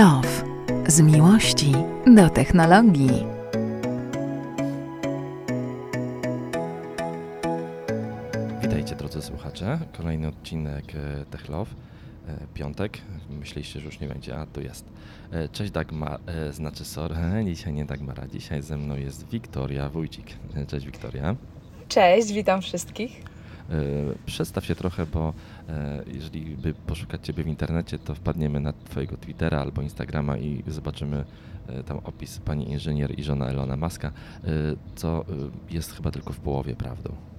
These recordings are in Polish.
Love. Z miłości do technologii. Witajcie drodzy słuchacze. Kolejny odcinek e, Tech Love. E, Piątek. Myśleliście, że już nie będzie, a tu jest. E, Cześć Dagmar, znaczy sorry, dzisiaj nie Dagmara, dzisiaj ze mną jest Wiktoria Wójcik. Cześć Wiktoria. Cześć, witam wszystkich. Przedstaw się trochę, bo jeżeli by poszukać Ciebie w internecie, to wpadniemy na Twojego Twittera albo Instagrama i zobaczymy e, tam opis pani inżynier i żona Elona Muska, e, co e, jest chyba tylko w połowie prawdą.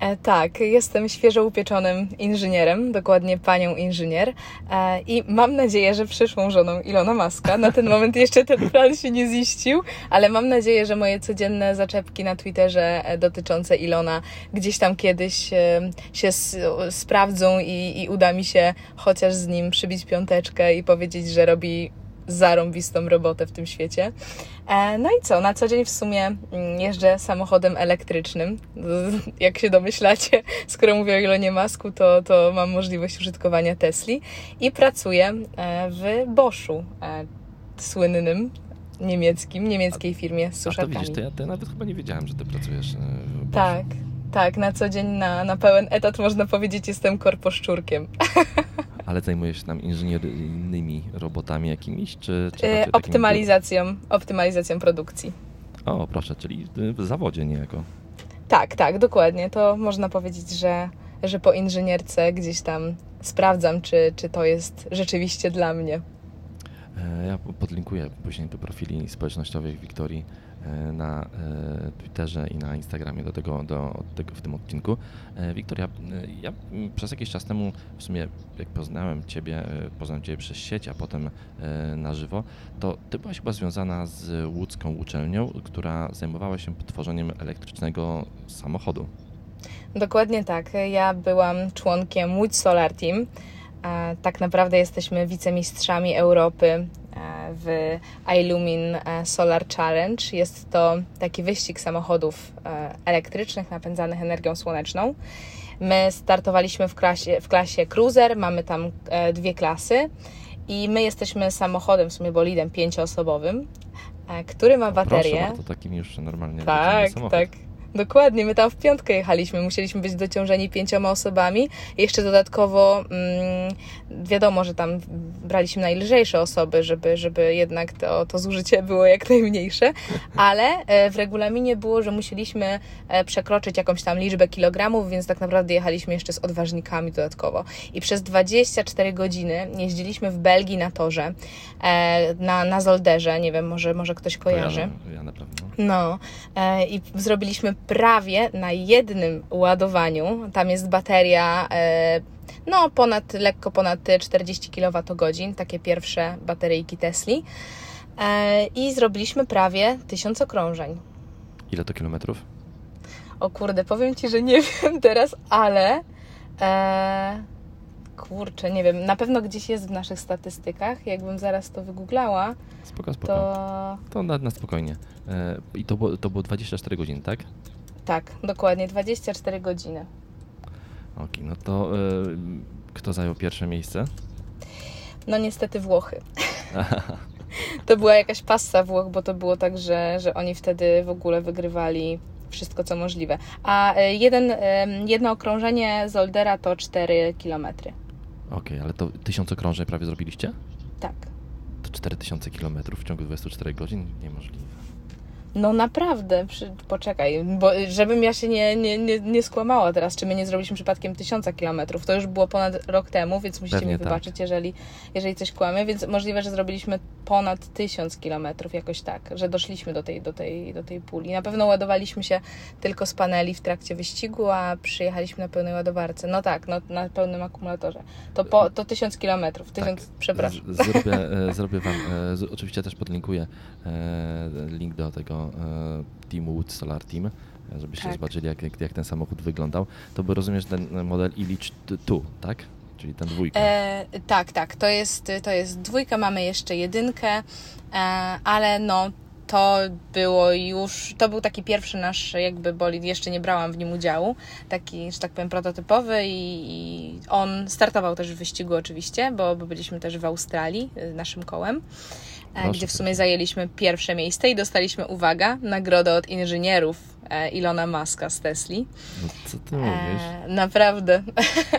E, tak, jestem świeżo upieczonym inżynierem, dokładnie panią inżynier e, i mam nadzieję, że przyszłą żoną Ilona Maska. Na ten moment jeszcze ten plan się nie ziścił, ale mam nadzieję, że moje codzienne zaczepki na Twitterze e, dotyczące Ilona gdzieś tam kiedyś się sprawdzą i, i uda mi się chociaż z nim przybić piąteczkę i powiedzieć, że robi zarąbistą robotę w tym świecie. E, No i co, na co dzień w sumie mm, jeżdżę samochodem elektrycznym. Jak się domyślacie, skoro mówię o Elonie Masku, to, to mam możliwość użytkowania Tesli i pracuję e, w Boschu, e, słynnym niemieckim, niemieckiej firmie z A to suszarkami. widzisz, to ja, to ja nawet chyba nie wiedziałem, że Ty pracujesz w Bosch. Tak, tak, na co dzień na, na pełen etat można powiedzieć jestem korposzczurkiem. Ale zajmujesz się tam inżynieryjnymi robotami jakimiś, czy, czy E, raczej takim- Optymalizacją, optymalizacją produkcji. O, proszę, czyli w zawodzie niejako. Tak, tak, dokładnie. To można powiedzieć, że, że po inżynierce gdzieś tam sprawdzam, czy, czy to jest rzeczywiście dla mnie. E, Ja podlinkuję później do profili społecznościowych Wiktorii na e, Twitterze i na Instagramie do tego, do tego w tym odcinku. E, Wiktoria, e, ja przez jakiś czas temu w sumie jak poznałem Ciebie, e, poznałem Ciebie przez sieć, a potem e, na żywo, to Ty byłaś chyba związana z łódzką uczelnią, która zajmowała się tworzeniem elektrycznego samochodu. Dokładnie tak. Ja byłam członkiem Łódź Solar Team. E, Tak naprawdę jesteśmy wicemistrzami Europy e, w iLumin e, Solar Challenge. Jest to taki wyścig samochodów e, elektrycznych napędzanych energią słoneczną. My startowaliśmy w klasie, w klasie Cruiser, mamy tam e, dwie klasy i my jesteśmy samochodem, w sumie bolidem pięcioosobowym, e, który ma baterię. Proszę, bardzo, takim już normalnie Tak, tak. Dokładnie, my tam w piątkę jechaliśmy, musieliśmy być dociążeni pięcioma osobami. Jeszcze dodatkowo mm, wiadomo, że tam braliśmy najlżejsze osoby, żeby, żeby jednak to, to zużycie było jak najmniejsze, ale e, w regulaminie było, że musieliśmy e, przekroczyć jakąś tam liczbę kilogramów, więc tak naprawdę jechaliśmy jeszcze z odważnikami dodatkowo. I przez 24 godziny jeździliśmy w Belgii na torze, e, na, na Zolderze, nie wiem, może, może ktoś kojarzy. Kojarzę, ja na pewno. No i zrobiliśmy prawie na jednym ładowaniu. Tam jest bateria, e, no ponad, lekko ponad 40 kWh, takie pierwsze bateryjki Tesli. E, I zrobiliśmy prawie 1000 okrążeń. Ile to kilometrów? O kurde, powiem Ci, że nie wiem teraz, ale e, kurczę, nie wiem, na pewno gdzieś jest w naszych statystykach. Jakbym zaraz to wygooglała, Spoko, spoko. to To na, na spokojnie. E, I to było, to było 24 godziny, tak? Tak, dokładnie 24 godziny. Ok, no to e, kto zajął pierwsze miejsce? No niestety Włochy. To była jakaś passa Włoch, bo to było tak, że, że oni wtedy w ogóle wygrywali wszystko, co możliwe. A e, jeden, e, jedno okrążenie Zoldera to 4 km. Ok, ale to 1000 okrążeń prawie zrobiliście? Tak. To 4000 kilometrów w ciągu 24 godzin? Niemożliwe. No naprawdę, przy, poczekaj, bo żebym ja się nie, nie, nie, nie skłamała teraz, czy my nie zrobiliśmy przypadkiem tysiąca kilometrów. To już było ponad rok temu, więc musicie Pewnie mi tak. wybaczyć, jeżeli, jeżeli coś kłamię, więc możliwe, że zrobiliśmy ponad tysiąc kilometrów, jakoś tak, że doszliśmy do tej, do, tej, do tej puli. Na pewno ładowaliśmy się tylko z paneli w trakcie wyścigu, a przyjechaliśmy na pełnej ładowarce. No tak, no, na pełnym akumulatorze. To, po, to tysiąc kilometrów, tysiąc, przepraszam. Z, zrobię, e, zrobię Wam, e, z, oczywiście też podlinkuję e, link do tego e, Team Wood Solar Team, e, żebyście Tak. zobaczyli, jak, jak, jak ten samochód wyglądał. To by rozumiesz ten model Illich 2, tak? Czyli ten dwójka. E, tak, tak, to jest, to jest dwójka, mamy jeszcze jedynkę, e, ale no to było już, to był taki pierwszy nasz jakby bolid, jeszcze nie brałam w nim udziału, taki, że tak powiem, prototypowy i, i on startował też w wyścigu oczywiście, bo, bo byliśmy też w Australii y, naszym kołem. e, Proszę, Gdzie w sumie zajęliśmy pierwsze miejsce i dostaliśmy, uwaga, nagrodę od inżynierów e, Ilona Maska z Tesli. No, co ty mówisz? E, naprawdę.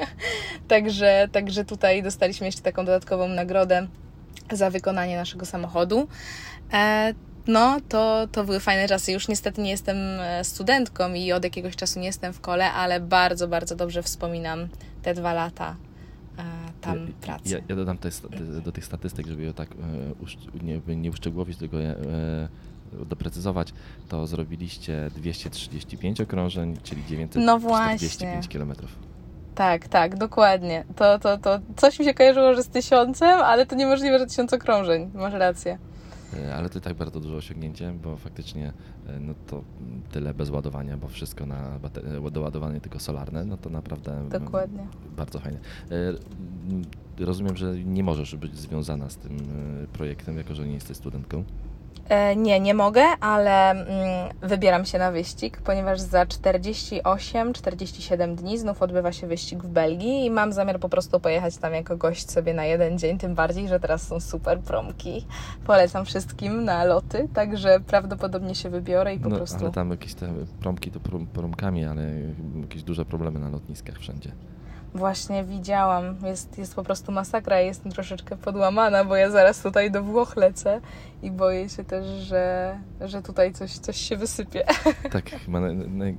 także, także tutaj dostaliśmy jeszcze taką dodatkową nagrodę za wykonanie naszego samochodu. E, no, to, to były fajne czasy. Już niestety nie jestem e, studentką i od jakiegoś czasu nie jestem w kole, ale bardzo, bardzo dobrze wspominam te dwa lata e, tam pracy. Ja, ja dodam te, do tych statystyk, żeby je tak e, nie, nie uszczegółowić, tylko je doprecyzować, to zrobiliście 235 okrążeń, czyli No 945 właśnie. km. Tak, tak, dokładnie. To, to, to coś mi się kojarzyło, że z tysiącem, ale to niemożliwe, że tysiąc okrążeń. Masz rację. E, Ale to i tak bardzo duże osiągnięcie, bo faktycznie e, no to tyle bez ładowania, bo wszystko na e, doładowanie tylko solarne, no to naprawdę Dokładnie. bardzo fajne. Rozumiem, że nie możesz być związana z tym projektem, jako że nie jesteś studentką. E, nie, nie mogę, ale mm, wybieram się na wyścig, ponieważ za 48-47 dni znów odbywa się wyścig w Belgii i mam zamiar po prostu pojechać tam jako gość sobie na jeden dzień, tym bardziej, że teraz są super promki. Polecam wszystkim na loty, także prawdopodobnie się wybiorę i po no, prostu... Ale tam jakieś te promki to prom, promkami, ale jakieś duże problemy na lotniskach wszędzie. Właśnie widziałam, jest, jest po prostu masakra, jestem troszeczkę podłamana, bo ja zaraz tutaj do Włoch lecę i boję się też, że, że tutaj coś, coś się wysypie. Tak,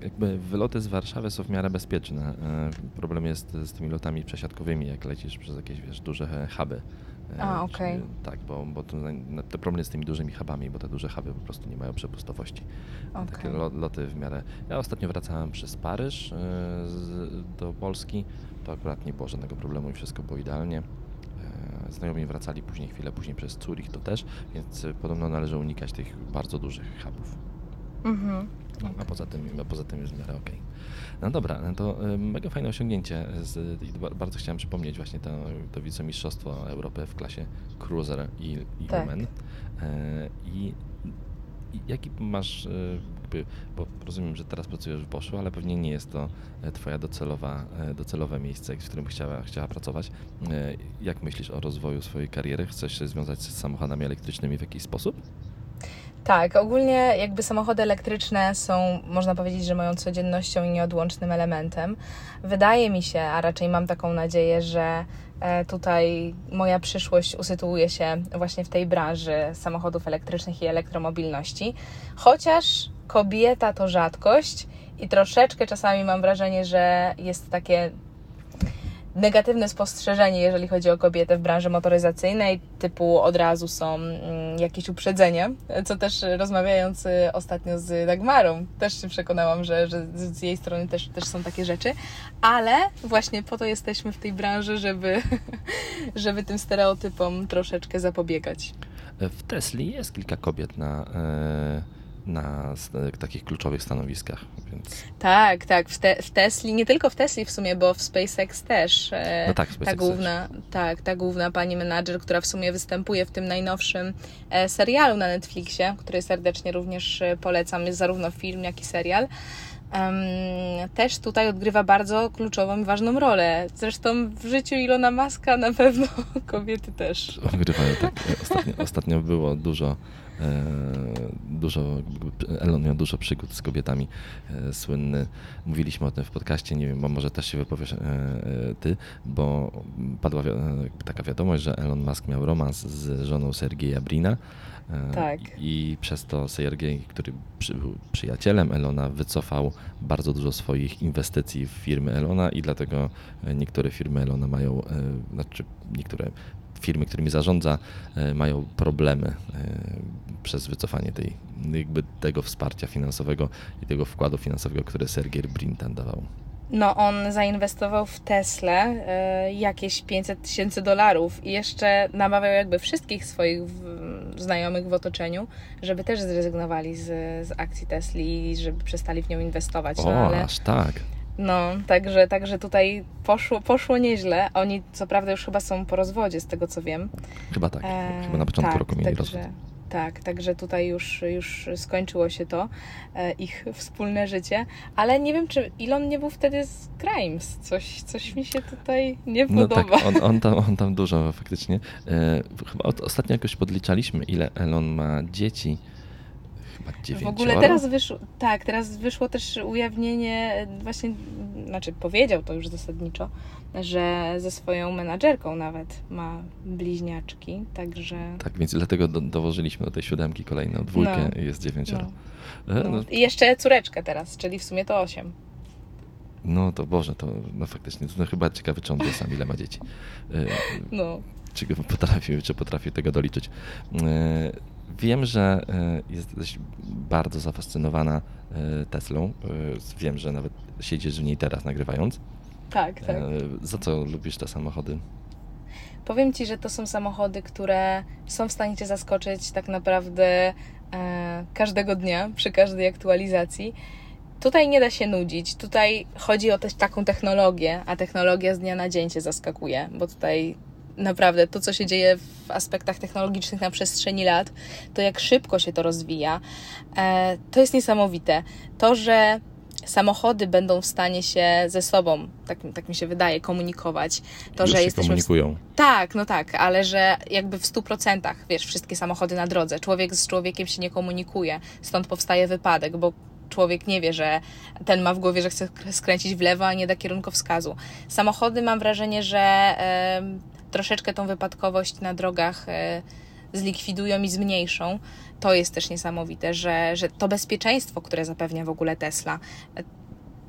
jakby wyloty z Warszawy są w miarę bezpieczne. E, Problem jest z tymi lotami przesiadkowymi, jak lecisz przez jakieś wiesz, duże huby. E, A, okej. Tak, bo, bo to, to problem jest z tymi dużymi hubami, bo te duże huby po prostu nie mają przepustowości. Takie Okej. lo, loty w miarę. Ja ostatnio wracałem przez Paryż e, do Polski. To akurat nie było żadnego problemu i wszystko było idealnie. E, Znajomi wracali później chwilę później przez Zurich to też, więc e, podobno należy unikać tych bardzo dużych hubów. Mhm. No, a poza tym, a poza tym jest w miarę okej. No dobra, no to y, mega fajne osiągnięcie. Z, bardzo chciałem przypomnieć właśnie to, to wicemistrzostwo Europy w klasie Cruiser i, i Tak. Women. E, I, I jaki masz, jakby, bo rozumiem, że teraz pracujesz w Boschu, ale pewnie nie jest to e, twoja docelowa, e, docelowe miejsce, w którym chciała, chciała pracować. E, Jak myślisz o rozwoju swojej kariery? Chcesz się związać z samochodami elektrycznymi w jakiś sposób? Tak, ogólnie jakby samochody elektryczne są, można powiedzieć, że moją codziennością i nieodłącznym elementem. Wydaje mi się, a raczej mam taką nadzieję, że e, tutaj moja przyszłość usytuuje się właśnie w tej branży samochodów elektrycznych i elektromobilności. Chociaż kobieta to rzadkość i troszeczkę czasami mam wrażenie, że jest takie negatywne spostrzeżenie, jeżeli chodzi o kobietę w branży motoryzacyjnej, typu od razu są mm, jakieś uprzedzenia, co też rozmawiając e, ostatnio z Dagmarą, też się przekonałam, że, że z jej strony też, też są takie rzeczy, ale właśnie po to jesteśmy w tej branży, żeby, żeby tym stereotypom troszeczkę zapobiegać. W Tesli jest kilka kobiet na, e, na takich kluczowych stanowiskach, więc Tak, tak, w, te, w Tesli, nie tylko w Tesli w sumie, bo w SpaceX też. e, No tak, ta SpaceX główna, tak, ta główna pani menadżer, która w sumie występuje w tym najnowszym e, serialu na Netflixie, który serdecznie również e, polecam, jest zarówno film, jak i serial. em, też tutaj odgrywa bardzo kluczową i ważną rolę. Zresztą w życiu Ilona Maska na pewno kobiety też. ogrywają tak. Ostatnio, ostatnio było dużo, dużo, Elon miał dużo przygód z kobietami. E, słynny, mówiliśmy o tym w podcaście, nie wiem, bo może też się wypowiesz e, e, ty, bo padła e, taka wiadomość, że Elon Musk miał romans z żoną Sergieja Brina. E, Tak. I przez to Sergiej, który był przyjacielem Elona, wycofał bardzo dużo swoich inwestycji w firmy Elona i dlatego e, niektóre firmy Elona mają, e, znaczy niektóre firmy, którymi zarządza, e, mają problemy e, przez wycofanie tej, jakby tego wsparcia finansowego i tego wkładu finansowego, które Sergiej Brin tam dawał. No, on zainwestował w Teslę e, jakieś 500 tysięcy dolarów i jeszcze namawiał jakby wszystkich swoich znajomych w otoczeniu, żeby też zrezygnowali z, z akcji Tesli i żeby przestali w nią inwestować. No, O, ale, aż tak. No także, także tutaj poszło, poszło nieźle. Oni co prawda już chyba są po rozwodzie, z tego co wiem. Chyba tak. E, Chyba na początku tak, roku mieli także, rozwód. Tak, także tutaj już, już skończyło się to, e, ich wspólne życie, ale nie wiem, czy Elon nie był wtedy z Grimes. Coś, coś mi się tutaj nie No tak, podoba. on, on, tam, on tam dużo faktycznie. E, chyba ostatnio jakoś podliczaliśmy, ile Elon ma dzieci. W ogóle teraz wyszło, tak, teraz wyszło też ujawnienie, e, właśnie, znaczy powiedział to już zasadniczo, że ze swoją menadżerką nawet ma bliźniaczki, także... Tak, więc dlatego do, dołożyliśmy do tej siódemki kolejną dwójkę No. jest dziewięcioro. No, E, no. no, I jeszcze córeczkę teraz, czyli w sumie to osiem. no to Boże, to no faktycznie, no chyba ciekawy, czy on wie sam, ile ma dzieci. E, No, czy go potrafi, czy potrafi tego doliczyć. Wiem, że e, jesteś bardzo zafascynowana e, Teslą. E, Wiem, że nawet siedzisz w niej teraz nagrywając. tak, tak. Za co lubisz te samochody? Powiem Ci, że to są samochody, które są w stanie Cię zaskoczyć tak naprawdę każdego dnia, przy każdej aktualizacji. Tutaj nie da się nudzić. Tutaj chodzi o też taką technologię, a technologia z dnia na dzień Cię zaskakuje, bo tutaj naprawdę to, co się dzieje w aspektach technologicznych na przestrzeni lat, to jak szybko się to rozwija, e, to jest niesamowite. To, że samochody będą w stanie się ze sobą, tak, tak mi się wydaje, komunikować, to, Już że się jesteśmy w komunikują. tak, no tak, ale że jakby w 100%, wiesz, wszystkie samochody na drodze, człowiek z człowiekiem się nie komunikuje, stąd powstaje wypadek, bo człowiek nie wie, że ten ma w głowie, że chce skręcić w lewo, a nie da kierunkowskazu. Samochody mam wrażenie, że troszeczkę tą wypadkowość na drogach e, zlikwidują i zmniejszą. To jest też niesamowite, że, że to bezpieczeństwo, które zapewnia w ogóle Tesla, e,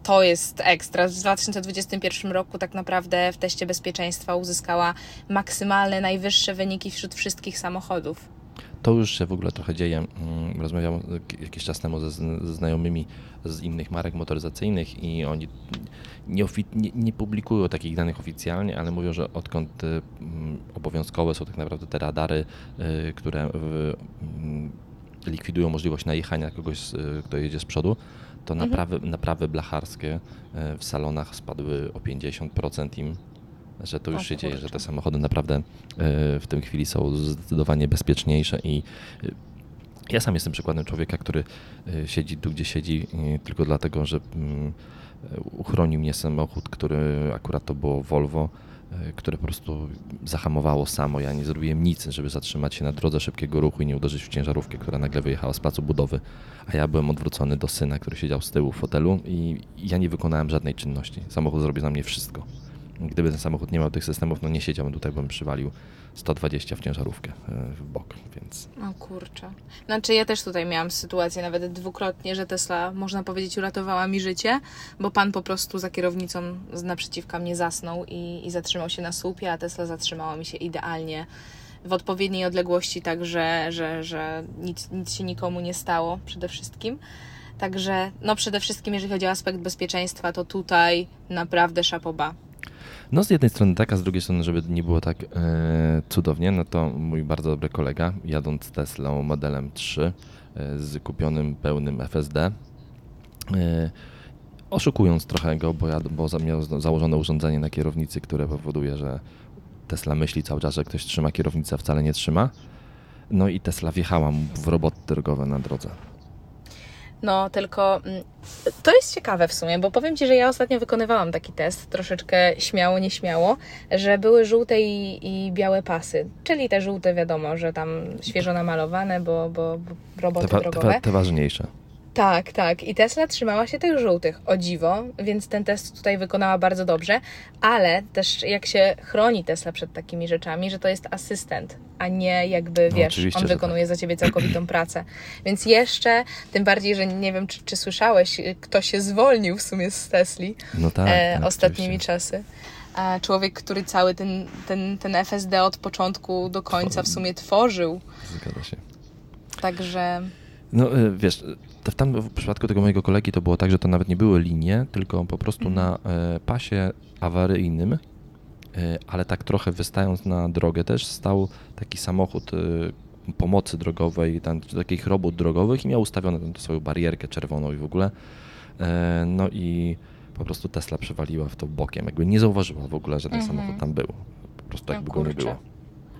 to jest ekstra. W 2021 roku tak naprawdę w teście bezpieczeństwa uzyskała maksymalne, najwyższe wyniki wśród wszystkich samochodów. To już się w ogóle trochę dzieje. Mm, Rozmawiałem jakiś czas temu ze, zn- ze znajomymi z innych marek motoryzacyjnych i oni nie, nie, nie publikują takich danych oficjalnie, ale mówią, że odkąd y, mm, obowiązkowe są tak naprawdę te radary, y, które y, mm, likwidują możliwość najechania kogoś, y, kto jedzie z przodu, to Mhm. naprawy, naprawy blacharskie w salonach spadły o 50% im że to już O się dzieje, że te samochody naprawdę e, w tej chwili są zdecydowanie bezpieczniejsze i e, ja sam jestem przykładem człowieka, który e, siedzi tu, gdzie siedzi tylko dlatego, że mm, uchronił mnie samochód, który akurat to było Volvo, które po prostu zahamowało samo. Ja nie zrobiłem nic, żeby zatrzymać się na drodze szybkiego ruchu i nie uderzyć w ciężarówkę, która nagle wyjechała z placu budowy, a ja byłem odwrócony do syna, który siedział z tyłu w fotelu i ja nie wykonałem żadnej czynności. Samochód zrobił za mnie wszystko. Gdyby ten samochód nie miał tych systemów, no nie siedziałbym tutaj, bym przywalił 120 w ciężarówkę e, w bok, więc O kurczę. Znaczy ja też tutaj miałam sytuację nawet dwukrotnie, że Tesla, można powiedzieć, uratowała mi życie, bo pan po prostu za kierownicą z naprzeciwka mnie zasnął i, i zatrzymał się na słupie, a Tesla zatrzymała mi się idealnie w odpowiedniej odległości, tak że, że, że nic, nic się nikomu nie stało przede wszystkim. Także no przede wszystkim jeżeli chodzi o aspekt bezpieczeństwa, to tutaj naprawdę szapoba. No z jednej strony tak, a z drugiej strony, żeby nie było tak e, cudownie, no to mój bardzo dobry kolega, jadąc Teslą modelem 3 e, z kupionym pełnym FSD, e, oszukując trochę go, bo, ja, bo miał za- założone urządzenie na kierownicy, które powoduje, że Tesla myśli cały czas, że ktoś trzyma kierownicę, a wcale nie trzyma. No i Tesla wjechała mu w roboty drogowe na drodze. No, tylko mm, to jest ciekawe w sumie, bo powiem Ci, że ja ostatnio wykonywałam taki test, troszeczkę śmiało, nieśmiało, że były żółte i, i białe pasy. Czyli te żółte wiadomo, że tam świeżo namalowane, bo, bo, bo roboty Te, wa- drogowe. te, te ważniejsze. Tak, tak. I Tesla trzymała się tych żółtych, o dziwo, więc ten test tutaj wykonała bardzo dobrze, ale też jak się chroni Tesla przed takimi rzeczami, że to jest asystent, a nie jakby, No, wiesz, oczywiście, on wykonuje za ciebie całkowitą pracę. Więc jeszcze, tym bardziej, że nie wiem, czy, czy słyszałeś, kto się zwolnił w sumie z Tesli No tak. e, tak, ostatnimi oczywiście. czasy. E, człowiek, który cały ten, ten, ten FSD od początku do końca w sumie tworzył, Zgadza się. także... No y, wiesz, to w tam w przypadku tego mojego kolegi to było tak, że to nawet nie były linie, tylko po prostu Mhm. na e, pasie awaryjnym, e, ale tak trochę wystając na drogę też stał taki samochód e, pomocy drogowej, tam, takich robót drogowych i miał ustawioną tam swoją barierkę czerwoną i w ogóle. E, No i po prostu Tesla przewaliła w to bokiem, jakby nie zauważyła w ogóle, że ten Mhm. samochód tam był. Po prostu No jakby go nie kurczę. było.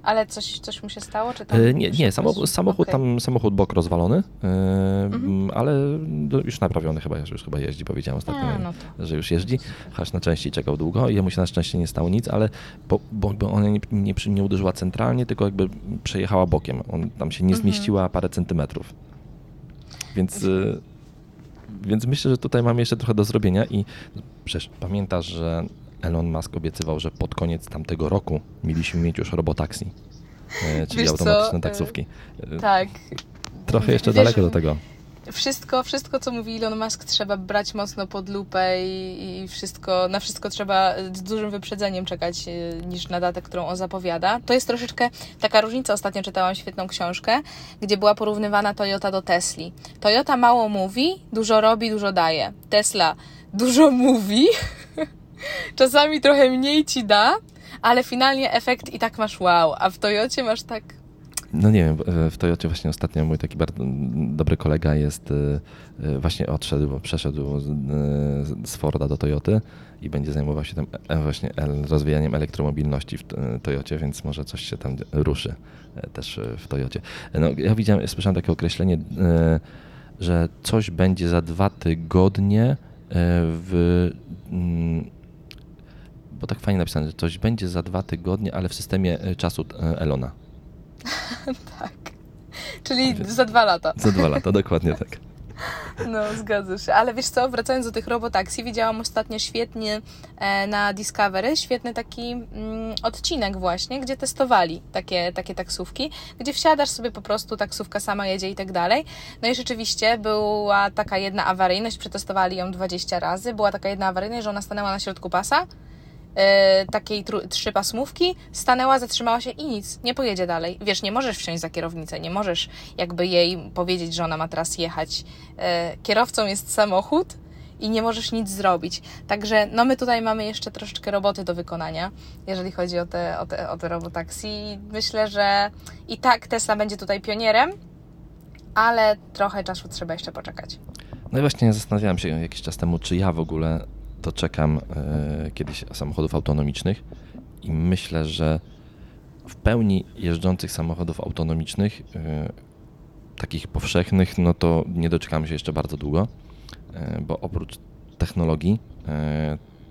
Ale coś, coś mu się stało? Czy tam E, Nie, nie samochód, samochód Okej. tam, samochód bok rozwalony, e, Mhm. ale już naprawiony chyba, już chyba jeździ, powiedziałem ostatnio. A, no to. że już jeździ, choć na części czekał długo i jemu się na szczęście nie stało nic, ale bo, bo, bo ona nie, nie, nie uderzyła centralnie, tylko jakby przejechała bokiem. On tam się nie Mhm. zmieściła parę centymetrów. Więc, więc myślę, że tutaj mamy jeszcze trochę do zrobienia i przecież pamiętasz, że Elon Musk obiecywał, że pod koniec tamtego roku mieliśmy mieć już robotaxi, e, czyli Wiesz co, automatyczne e, taksówki. Tak. Trochę jeszcze Wiesz, daleko do tego. Wszystko, wszystko, co mówi Elon Musk, trzeba brać mocno pod lupę i, i wszystko, na wszystko trzeba z dużym wyprzedzeniem czekać e, niż na datę, którą on zapowiada. To jest troszeczkę taka różnica. Ostatnio czytałam świetną książkę, gdzie była porównywana Toyota do Tesli. Toyota mało mówi, dużo robi, dużo daje. Tesla dużo mówi, czasami trochę mniej ci da, ale finalnie efekt i tak masz wow, a w Toyocie masz tak No nie wiem, w- Toyocie właśnie ostatnio mój taki bardzo dobry kolega jest, y, y, właśnie odszedł, przeszedł z, y, z Forda do Toyoty i będzie zajmował się tym e, właśnie rozwijaniem elektromobilności w Toyocie, więc może coś się tam ruszy e, też w Toyocie. No, ja widziałem, słyszałem takie określenie, że coś będzie za dwa tygodnie w... Bo tak fajnie napisane, że coś będzie za dwa tygodnie, ale w systemie y, czasu y, Elona. tak. Czyli za dwa lata. Za dwa lata, dokładnie tak. No, zgadza się. Ale wiesz co, wracając do tych robotaksji, widziałam ostatnio świetnie e, na Discovery, świetny taki mm, odcinek właśnie, gdzie testowali takie, takie taksówki, gdzie wsiadasz sobie po prostu, taksówka sama jedzie i tak dalej. No i rzeczywiście była taka jedna awaryjność, przetestowali ją 20 razy, była taka jedna awaryjność, że ona stanęła na środku pasa, e, takiej tru- trzypasmówki, stanęła, zatrzymała się i nic, nie pojedzie dalej. Wiesz, nie możesz wsiąść za kierownicę, nie możesz jakby jej powiedzieć, że ona ma teraz jechać. E, kierowcą jest samochód i nie możesz nic zrobić. Także no my tutaj mamy jeszcze troszeczkę roboty do wykonania, jeżeli chodzi o te, o te, o te robotaksy. Myślę, że i tak Tesla będzie tutaj pionierem, ale trochę czasu trzeba jeszcze poczekać. No i właśnie zastanawiałem się jakiś czas temu, czy ja w ogóle doczekam e, kiedyś samochodów autonomicznych i myślę, że w pełni jeżdżących samochodów autonomicznych, e, takich powszechnych, no to nie doczekamy się jeszcze bardzo długo, e, bo oprócz technologii,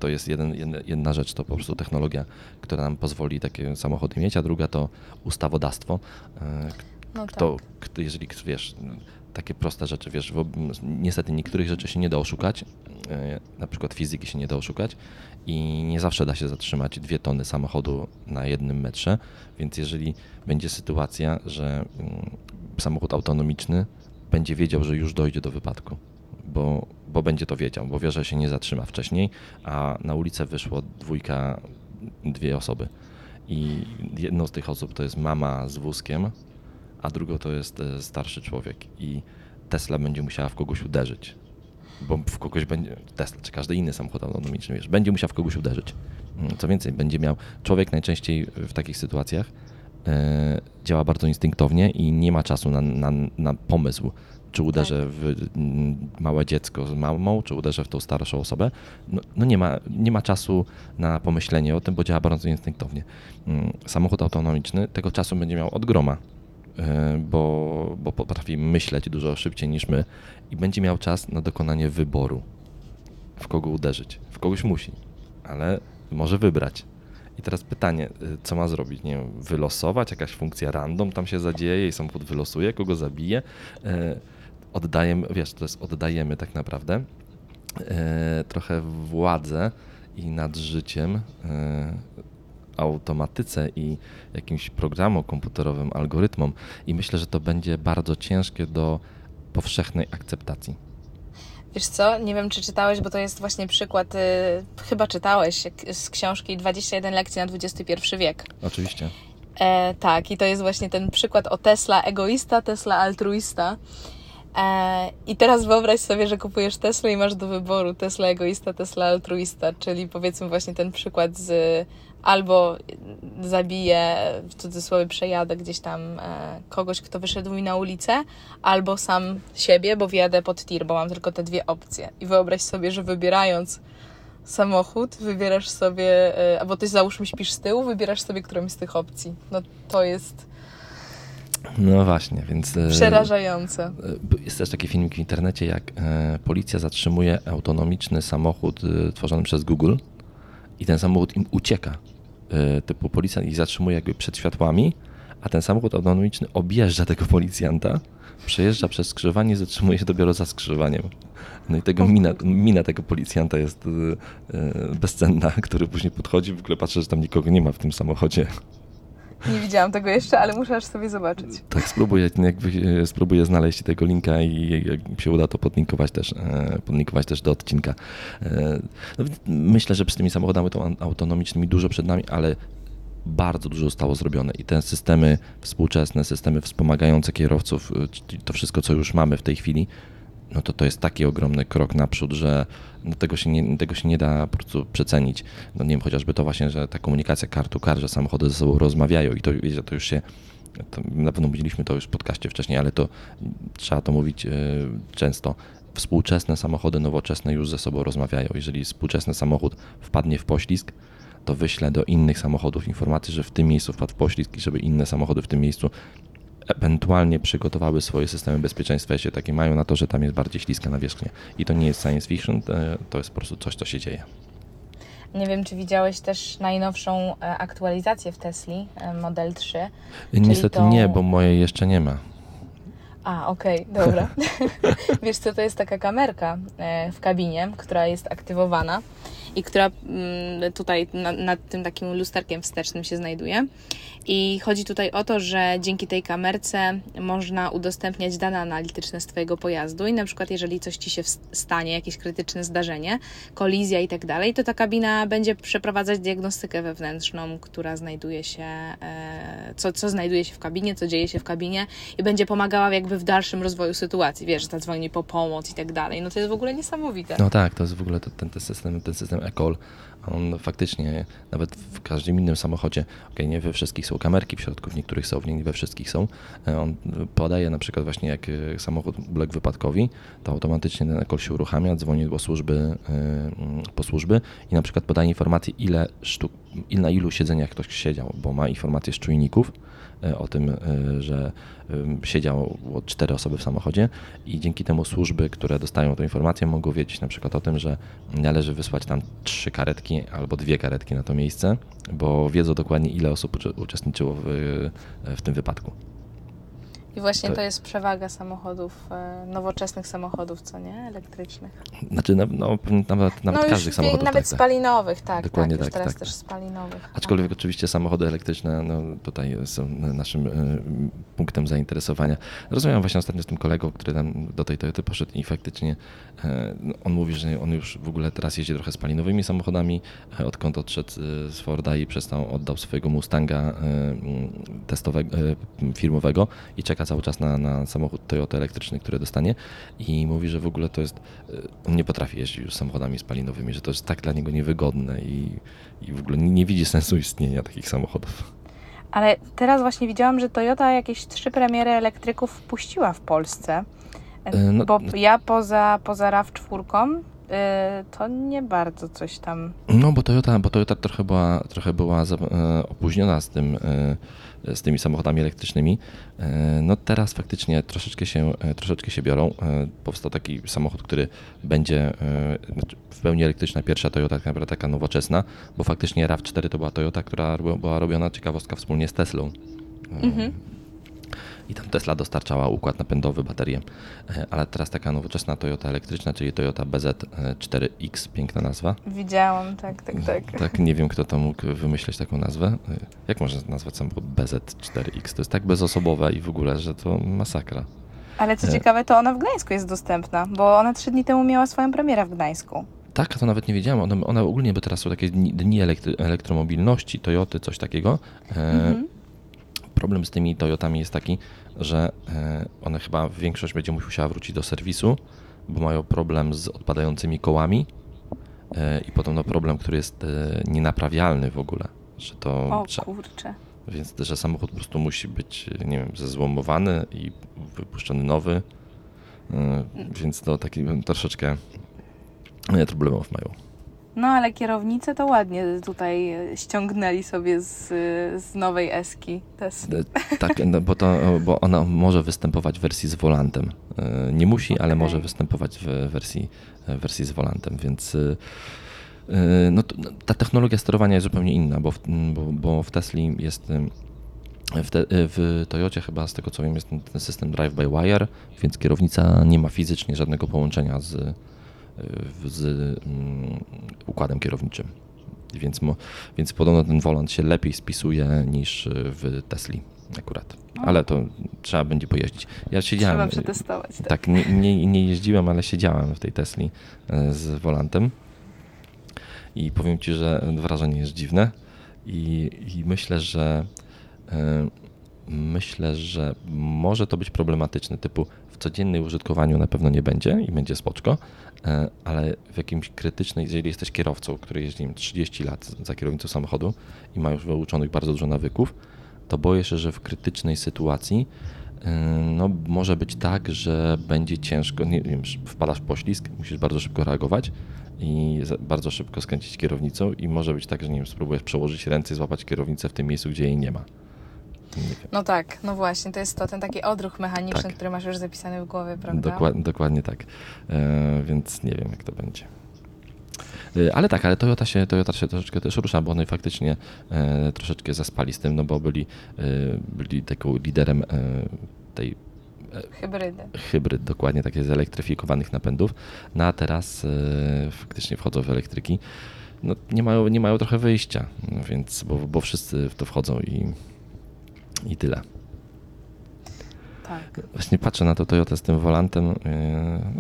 to jest jeden, jedna, rzecz, to po prostu technologia, która nam pozwoli takie samochody mieć, a druga to ustawodawstwo, No kto, tak. kto, jeżeli wiesz, no, takie proste rzeczy, wiesz, niestety niektórych rzeczy się nie da oszukać, e, na przykład fizyki się nie da oszukać i nie zawsze da się zatrzymać dwie tony samochodu na jednym metrze, więc jeżeli będzie sytuacja, że mm, samochód autonomiczny będzie wiedział, że już dojdzie do wypadku, bo, bo będzie to wiedział, bo wie, że się nie zatrzyma wcześniej, a na ulicę wyszło dwójka, dwie osoby. I jedną z tych osób to jest mama z wózkiem, a drugą to jest e, starszy człowiek. I Tesla będzie musiała w kogoś uderzyć. Bo w kogoś będzie, Tesla czy każdy inny samochód autonomiczny, wiesz, będzie musiał w kogoś uderzyć. Mm, Co więcej, będzie miał, człowiek najczęściej w takich sytuacjach e, działa bardzo instynktownie i nie ma czasu na, na, na pomysł, czy uderzę w mm, małe dziecko z mamą, czy uderzę w tą starszą osobę. No, no nie, ma, nie ma czasu na pomyślenie o tym, bo działa bardzo instynktownie. Mm, Samochód autonomiczny tego czasu będzie miał od groma, bo, bo potrafi myśleć dużo szybciej niż my i będzie miał czas na dokonanie wyboru, w kogo uderzyć. W kogoś musi, ale może wybrać. I teraz pytanie, y, co ma zrobić? Nie wiem, wylosować, jakaś funkcja random tam się zadzieje i samochód wylosuje, kogo zabije. E, Oddajemy, wiesz, to jest oddajemy tak naprawdę e, trochę władzę i nad życiem e, automatyce i jakimś programom komputerowym, algorytmom i myślę, że to będzie bardzo ciężkie do powszechnej akceptacji. Wiesz co, nie wiem czy czytałeś, bo to jest właśnie przykład, y, chyba czytałeś z książki 21 lekcji na XXI wiek. Oczywiście. E, tak, i to jest właśnie ten przykład o Tesla egoista, Tesla altruista. E, I teraz wyobraź sobie, że kupujesz Tesla i masz do wyboru Tesla egoista, Tesla altruista, czyli powiedzmy właśnie ten przykład z albo zabiję, w cudzysłowie przejadę gdzieś tam e, kogoś, kto wyszedł mi na ulicę, albo sam siebie, bo wjadę pod tir, bo mam tylko te dwie opcje. I wyobraź sobie, że wybierając samochód, wybierasz sobie, e, albo ty załóżmy śpisz z tyłu, wybierasz sobie którąś z tych opcji. No to jest No właśnie, więc... e, przerażające. Jest też taki filmik w internecie, jak policja zatrzymuje autonomiczny samochód tworzony przez Google i ten samochód im ucieka. E, Typu policjant ich zatrzymuje jakby przed światłami, a ten samochód autonomiczny objeżdża tego policjanta, przejeżdża przez skrzyżowanie i zatrzymuje się dopiero za skrzyżowaniem. No i tego mina, mina tego policjanta jest e, e, bezcenna, który później podchodzi, w ogóle patrzy, że tam nikogo nie ma w tym samochodzie. Nie widziałam tego jeszcze, ale muszę aż sobie zobaczyć. Tak, spróbuję, jakby, e, spróbuję znaleźć tego linka i jak się uda, to podlinkować też, e, podlinkować też do odcinka. E, No, myślę, że z tymi samochodami to autonomicznymi dużo przed nami, ale bardzo dużo zostało zrobione i te systemy współczesne, systemy wspomagające kierowców, to wszystko, co już mamy w tej chwili, no to to jest taki ogromny krok naprzód, że no tego, się nie, tego się nie da po prostu przecenić. No nie wiem, chociażby to właśnie, że ta komunikacja car to car, że samochody ze sobą rozmawiają i to, wiecie, to już się, to na pewno mówiliśmy to już w podcaście wcześniej, ale to trzeba to mówić e, często. Współczesne samochody nowoczesne już ze sobą rozmawiają. Jeżeli współczesny samochód wpadnie w poślizg, to wyślę do innych samochodów informację, że w tym miejscu wpadł w poślizg i żeby inne samochody w tym miejscu ewentualnie przygotowały swoje systemy bezpieczeństwa, jeśli takie mają na to, że tam jest bardziej śliska nawierzchnia. I to nie jest science fiction, e, to jest po prostu coś, co się dzieje. Nie wiem, czy widziałeś też najnowszą e, aktualizację w Tesli, e, Model 3. Niestety to- nie, bo mojej jeszcze nie ma. A, okej, dobra. Wiesz co, to jest taka kamerka w kabinie, która jest aktywowana i która mm, tutaj na- nad tym takim lusterkiem wstecznym się znajduje. I chodzi tutaj o to, że dzięki tej kamerce można udostępniać dane analityczne z Twojego pojazdu i na przykład jeżeli coś Ci się stanie, jakieś krytyczne zdarzenie, kolizja i tak dalej, to ta kabina będzie przeprowadzać diagnostykę wewnętrzną, która znajduje się, e, co, co znajduje się w kabinie, co dzieje się w kabinie i będzie pomagała jakby w dalszym rozwoju sytuacji. Wiesz, zadzwoni po pomoc i tak dalej. No to jest w ogóle niesamowite. No tak, to jest w ogóle to- ten, ten system, ten system e-call, on faktycznie nawet w każdym innym samochodzie, nie we wszystkich są kamerki w środku, w niektórych są, nie we wszystkich są, e, on podaje na przykład właśnie jak e, samochód uległ wypadkowi, to automatycznie ten e-call się uruchamia, dzwoni do służby, e, mm, po służby i na przykład podaje informację, ile sztuk, na ilu siedzeniach ktoś siedział, bo ma informacje z czujników, o tym, e, że siedziało cztery osoby w samochodzie i dzięki temu służby, które dostają tę informację, mogą wiedzieć na przykład o tym, że należy wysłać tam trzy karetki albo dwie karetki na to miejsce, bo wiedzą dokładnie ile osób uczestniczyło w, w tym wypadku. I właśnie to- to jest przewaga samochodów, e, nowoczesnych samochodów, co nie? Elektrycznych. Znaczy na, no, nawet, nawet no każdych samochodów. nawet tak, tak. spalinowych, tak. Dokładnie tak, tak, teraz tak, też tak. spalinowych. Aczkolwiek oczywiście samochody elektryczne no, tutaj są naszym e, punktem zainteresowania. Rozmawiałem właśnie ostatnio z tym kolegą, który tam do tej Toyoty poszedł i faktycznie no, on mówi, że on już w ogóle teraz jeździ trochę spalinowymi samochodami, odkąd odszedł z Forda i przestał, oddał swojego Mustanga mm, testowego, firmowego i czeka cały czas na, na samochód Toyota elektryczny, który dostanie i mówi, że w ogóle to jest, e, on nie potrafi jeździć już samochodami spalinowymi, że to jest tak dla niego niewygodne i, i w ogóle nie, nie widzi sensu istnienia takich samochodów. Ale teraz właśnie widziałam, że Toyota jakieś trzy premiery elektryków wpuściła w Polsce. E, no- bo ja poza, poza RAV4 y, to nie bardzo coś tam. No, bo Toyota, bo Toyota trochę była, trochę była e, opóźniona z, tym, e, z tymi samochodami elektrycznymi. E, no teraz faktycznie troszeczkę się, e, troszeczkę się biorą. E, powstał taki samochód, który będzie znaczy w pełni elektryczna, pierwsza Toyota, tak naprawdę taka nowoczesna, bo faktycznie RAV4 to była Toyota, która była robiona, ciekawostka, wspólnie z Teslą. Mhm. I tam Tesla dostarczała układ napędowy, baterię. E, Ale teraz taka nowoczesna Toyota elektryczna, czyli Toyota BZ4X, piękna nazwa. Widziałam, tak, tak, tak. Tak, nie wiem, kto to mógł wymyśleć taką nazwę. Jak można nazwać samochód BZ4X? To jest tak bezosobowe i w ogóle, że to masakra. Ale co E. ciekawe, to ona w Gdańsku jest dostępna, bo ona trzy dni temu miała swoją premierę w Gdańsku. Tak, to nawet nie wiedziałem. Ona, ona ogólnie, bo teraz są takie dni, dni elektry, elektromobilności, Toyoty, coś takiego. E, Mhm. Problem z tymi Toyotami jest taki, że e, one chyba większość będzie musiała wrócić do serwisu, bo mają problem z odpadającymi kołami e, i podobno problem, który jest e, nienaprawialny w ogóle. Że to O kurczę. Więc że samochód po prostu musi być, nie wiem, zezłomowany i wypuszczony nowy. Więc to taki troszeczkę problemów mają. No ale kierownicę to ładnie tutaj ściągnęli sobie z, z nowej Eski Tesla. E, Tak, no, bo, to, bo ona może występować w wersji z volantem. E, Nie musi, ale Okej. może występować w wersji, w wersji z volantem, więc e, e, no, no, ta technologia sterowania jest zupełnie inna, bo w, bo, bo w Tesli jest w, te, w Toyocie chyba z tego co wiem jest ten, system drive by wire, więc kierownica nie ma fizycznie żadnego połączenia z, e, z mm, układem kierowniczym. Więc, więc podobno ten volant się lepiej spisuje niż w Tesli akurat. Ale to trzeba będzie pojeździć. Ja siedziałem. Trzeba przetestować. Tak. Tak, nie, nie, nie jeździłem, ale siedziałem w tej Tesli e, z volantem. I powiem Ci, że wrażenie jest dziwne. I, i myślę, że e, myślę, że może to być problematyczne. Typu w codziennym użytkowaniu na pewno nie będzie i będzie spoczko, e, ale w jakimś krytycznej, jeżeli jesteś kierowcą, który jeździ nie wiem, 30 lat za kierownicą samochodu i ma już wyuczonych bardzo dużo nawyków, to boję się, że w krytycznej sytuacji yy, no, może być tak, że będzie ciężko, nie wiem, wpadasz w poślizg, musisz bardzo szybko reagować i bardzo szybko skręcić kierownicą i może być tak, że nie wiem, spróbujesz przełożyć ręce i złapać kierownicę w tym miejscu, gdzie jej nie ma. No tak, no właśnie, to jest to, ten taki odruch mechaniczny, Tak. który masz już zapisany w głowie, prawda? Dokładnie, dokładnie tak. E, więc nie wiem, jak to będzie. E, Ale tak, ale Toyota się, Toyota się troszeczkę też rusza, bo oni faktycznie e, troszeczkę zaspali z tym, no bo byli, e, byli taką liderem e, tej Hybrydy. hybryd, dokładnie takie zelektryfikowanych napędów, no a teraz e, faktycznie wchodzą w elektryki. No, nie, mają, nie mają trochę wyjścia, no więc, bo, bo wszyscy w to wchodzą i, i tyle. Tak. Właśnie patrzę na to Toyota z tym volantem, yy,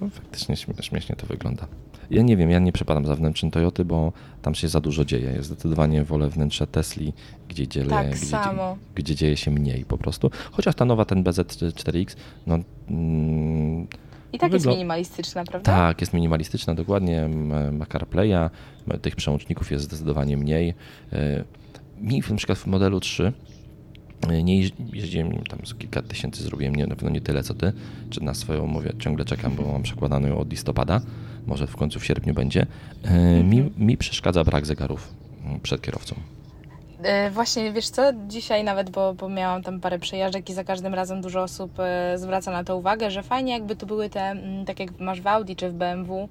no faktycznie śmie- śmiesznie to wygląda. Ja nie wiem, ja nie przepadam za wnętrzem Toyoty, bo tam się za dużo dzieje. Ja zdecydowanie wolę wnętrze Tesli, gdzie, dzieje, Tak gdzie, samo. gdzie dzieje się mniej po prostu. Chociaż ta nowa, ten BZ4X, no mm, I tak jest minimalistyczna, prawda? tak, jest minimalistyczna, dokładnie, ma CarPlaya, tych przełączników jest zdecydowanie mniej. E, Mi na przykład w modelu 3 e, nie jeździ- jeździłem, wiem, tam z kilka tysięcy zrobiłem, nie, na pewno nie tyle co ty, czy na swoją mówię, ciągle czekam, bo mam przekładaną ją od listopada, może w końcu w sierpniu będzie. E, Mi, mi przeszkadza brak zegarów m, przed kierowcą. E, Właśnie, wiesz co, dzisiaj nawet, bo, bo miałam tam parę przejażdżek i za każdym razem dużo osób e, zwraca na to uwagę, że fajnie jakby to były te, mm, tak jak masz w Audi czy w BMW,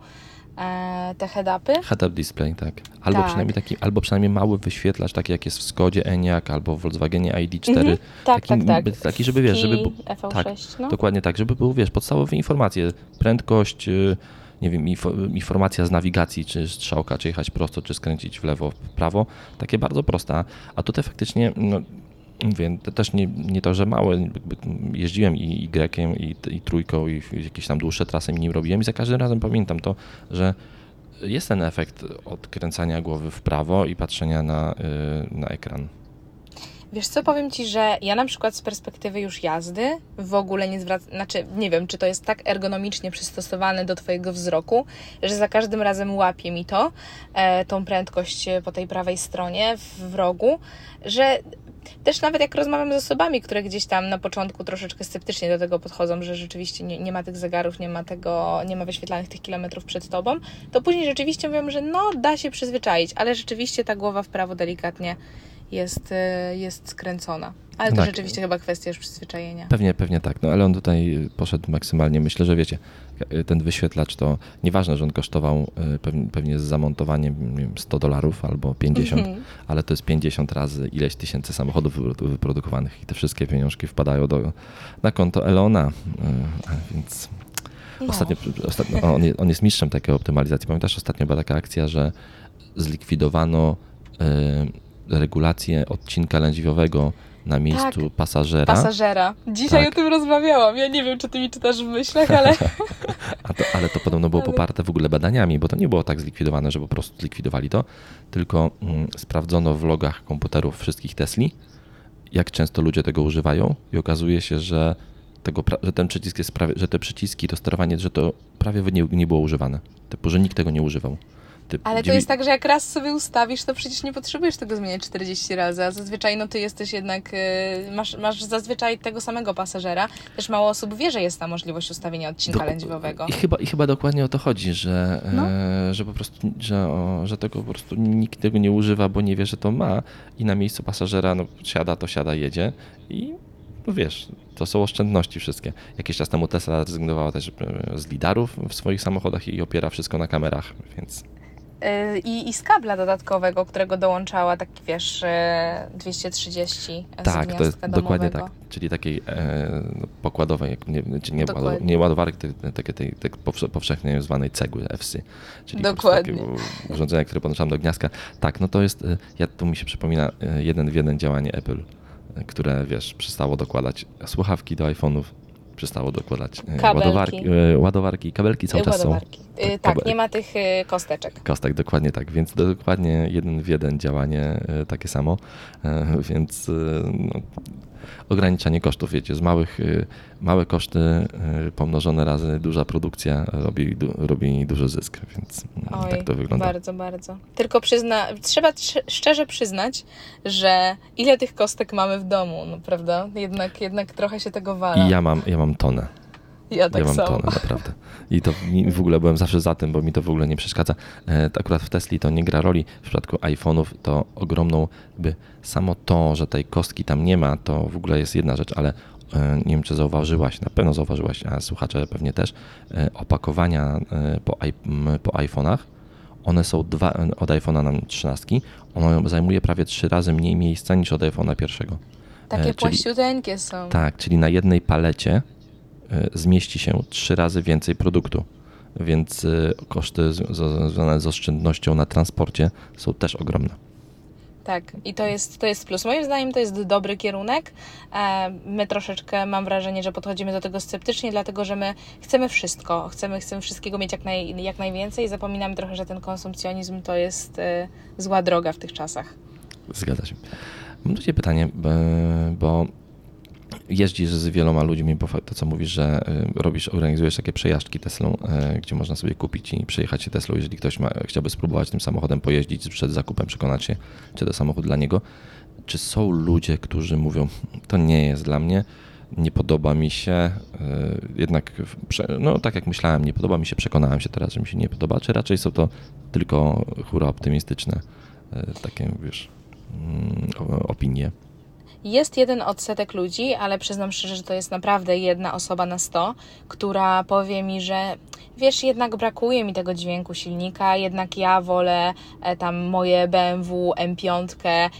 te head-upy. Head-up display, tak. Albo Tak. przynajmniej taki, albo przynajmniej mały wyświetlacz, taki jak jest w Skodzie Enyaq albo w Volkswagenie ID4. Mhm. Tak, taki, tak, tak. Taki, żeby wiesz, żeby... Ski, bu- FV6, tak, no. Dokładnie tak, żeby były, wiesz, podstawowe informacje, prędkość, y, nie wiem, info- informacja z nawigacji, czy strzałka, czy jechać prosto, czy skręcić w lewo, w prawo, takie bardzo proste. A tutaj faktycznie, no, mówię, też nie, nie to, że małe, jeździłem i Y, i, i trójką, i jakieś tam dłuższe trasy nim robiłem i za każdym razem pamiętam to, że jest ten efekt odkręcania głowy w prawo i patrzenia na, y, na ekran. Wiesz co, powiem Ci, że ja na przykład z perspektywy już jazdy w ogóle nie zwracam, znaczy nie wiem, czy to jest tak ergonomicznie przystosowane do Twojego wzroku, że za każdym razem łapie mi to, e, tą prędkość po tej prawej stronie w rogu, że też nawet jak rozmawiam z osobami, które gdzieś tam na początku troszeczkę sceptycznie do tego podchodzą, że rzeczywiście nie, nie ma tych zegarów, nie ma tego, nie ma wyświetlanych tych kilometrów przed tobą, to później rzeczywiście mówią, że no da się przyzwyczaić, ale rzeczywiście ta głowa w prawo delikatnie jest, e, jest skręcona. Ale to Tak. rzeczywiście chyba kwestia już przyzwyczajenia. Pewnie, pewnie tak, no ale on tutaj poszedł maksymalnie. Myślę, że wiecie, ten wyświetlacz to nieważne, że on kosztował y, pewnie, z zamontowaniem nie wiem, 100 dolarów albo 50, Mhm. ale to jest 50 razy ileś tysięcy samochodów wypro- wyprodukowanych i te wszystkie pieniążki wpadają do, na konto Elona, więc No. Ostatnio, ostatnio on, on jest mistrzem takiej optymalizacji. Pamiętasz, ostatnio była taka akcja, że zlikwidowano regulację odcinka lędźwiowego na miejscu Tak. pasażera, Pasażera. Dzisiaj Tak. o tym rozmawiałam. Ja nie wiem, czy ty mi czytasz w myślach, ale to, ale to podobno było poparte w ogóle badaniami, bo to nie było tak zlikwidowane, że po prostu zlikwidowali to, tylko mm, sprawdzono w logach komputerów wszystkich Tesli, jak często ludzie tego używają i okazuje się, że, tego, że ten przycisk jest prawie, że te przyciski, to sterowanie, że to prawie nie, nie było używane. Typu, że nikt tego nie używał. Ale to jest tak, że jak raz sobie ustawisz, to przecież nie potrzebujesz tego zmieniać 40 razy, a zazwyczaj no ty jesteś jednak, y, masz, masz zazwyczaj tego samego pasażera. Też mało osób wie, że jest ta możliwość ustawienia odcinka Dok- lędźwiowego. I chyba, I chyba dokładnie o to chodzi, że, No. e, że po prostu, że, o, że tego po prostu nikt tego nie używa, bo nie wie, że to ma i na miejscu pasażera no, siada, to siada, jedzie i no wiesz, to są oszczędności wszystkie. Jakiś czas temu Tesla zrezygnowała też e, z lidarów w swoich samochodach i opiera wszystko na kamerach, więc I, I z kabla dodatkowego, którego dołączała, taki wiesz, y, 230 z tak, to jest gniazdka dokładnie domowego. tak, czyli takiej e, no, pokładowej, nie, nie, Dokładnie. nie ładowarki, te- takie tej, tej powsze- powszechnie zwanej cegły FC, czyli Dokładnie. takiego urządzenia, które podłączam do gniazdka. Tak, no to jest, e, ja, tu mi się przypomina e, jeden w jeden działanie Apple, e, które wiesz, przestało dokładać słuchawki do iPhone'ów, przestało dokładać e, Kabelki. ładowarki, e, ładowarki, kabelki cały czas są. ładowarki. Y, Tak, tak, nie ma tych y, kosteczek. Kostek, dokładnie tak, więc dokładnie jeden w jeden działanie e, takie samo, więc no, ograniczanie kosztów, wiecie, z małych, e, małe koszty e, pomnożone razy duża produkcja robi, du, robi duży zysk, więc mm, Oj, tak to wygląda. bardzo, bardzo. Tylko przyzna, trzeba trze- szczerze przyznać, że ile tych kostek mamy w domu, no prawda? Jednak, jednak trochę się tego wala. I ja mam, ja mam tonę. Ja tak ja mam samo. naprawdę. I to w ogóle byłem zawsze za tym, bo mi to w ogóle nie przeszkadza. E, akurat w Tesli to nie gra roli. W przypadku iPhone'ów to ogromną, by samo to, że tej kostki tam nie ma, to w ogóle jest jedna rzecz, ale e, nie wiem, czy zauważyłaś, na pewno zauważyłaś, a słuchacze pewnie też, e, opakowania po, po iPhone'ach, one są dwa, od iPhone'a na 13, ono zajmuje prawie trzy razy mniej miejsca niż od iPhone'a pierwszego. Takie czyli- płaściuteńkie są. Tak, czyli na jednej palecie zmieści się trzy razy więcej produktu. Więc y, koszty związane z oszczędnością na transporcie są też ogromne. Tak, i to jest, to jest plus. Moim zdaniem to jest dobry kierunek. E, My troszeczkę mam wrażenie, że podchodzimy do tego sceptycznie, dlatego że my chcemy wszystko. Chcemy, chcemy wszystkiego mieć jak, naj, jak najwięcej i zapominamy trochę, że ten konsumpcjonizm to jest e, zła droga w tych czasach. Zgadza się. Mam do Ciebie pytanie, bo jeździsz z wieloma ludźmi, bo to co mówisz, że y, robisz, organizujesz takie przejażdżki Teslą, y, gdzie można sobie kupić i przejechać się Teslą, jeżeli ktoś ma, chciałby spróbować tym samochodem pojeździć przed zakupem, przekonać się, czy to samochód dla niego. Czy są ludzie, którzy mówią, to nie jest dla mnie, nie podoba mi się, y, jednak, no tak jak myślałem, nie podoba mi się, przekonałem się teraz, że mi się nie podoba, czy raczej są to tylko hura optymistyczne, takie, wiesz, mm, opinie. Jest jeden odsetek ludzi, ale przyznam szczerze, że to jest naprawdę jedna osoba na 100, która powie mi, że wiesz, jednak brakuje mi tego dźwięku silnika, jednak ja wolę e, tam moje BMW M5.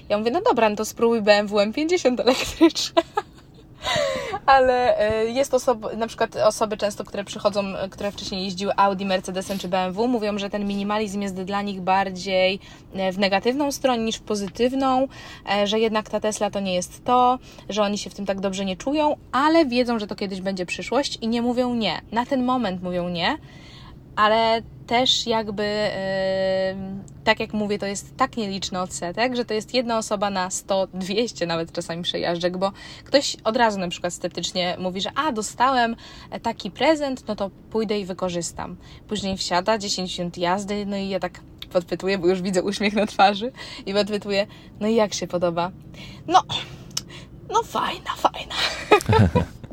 Ja mówię, no dobra, no to spróbuj BMW M50 elektryczne. Ale e, jest osoba, na przykład osoby często, które przychodzą, e, które wcześniej jeździły Audi, Mercedesem czy BMW, mówią, że ten minimalizm jest dla nich bardziej e, w negatywną stronę niż w pozytywną, że jednak ta Tesla to nie jest to, że oni się w tym tak dobrze nie czują, ale wiedzą, że to kiedyś będzie przyszłość i nie mówią nie. Na ten moment mówią nie, ale też jakby, tak jak mówię, to jest tak nieliczny odsetek, że to jest jedna osoba na 100, 200 nawet czasami przejażdżek, bo ktoś od razu na przykład sceptycznie mówi, że a, dostałem taki prezent, no to pójdę i wykorzystam. Później wsiada, 10 minut jazdy, no i ja tak podpytuję, bo już widzę uśmiech na twarzy i podpytuję, no i jak się podoba? No, no fajna, fajna.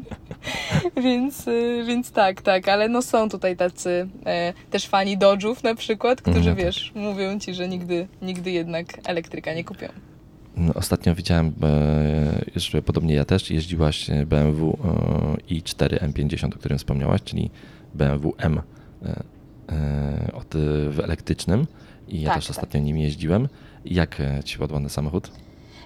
więc, y, więc tak, tak, ale no są tutaj tacy e, też fani Dodge'ów na przykład, którzy Mhm. wiesz, mówią ci, że nigdy, nigdy jednak elektryka nie kupią. No, ostatnio widziałem, e, że podobnie ja też, jeździłaś BMW e, i4 M50, o którym wspomniałaś, czyli BMW M e, e, od, w elektrycznym i ja Tak, też tak. ostatnio nim jeździłem. Jak e, Ci padł ten samochód?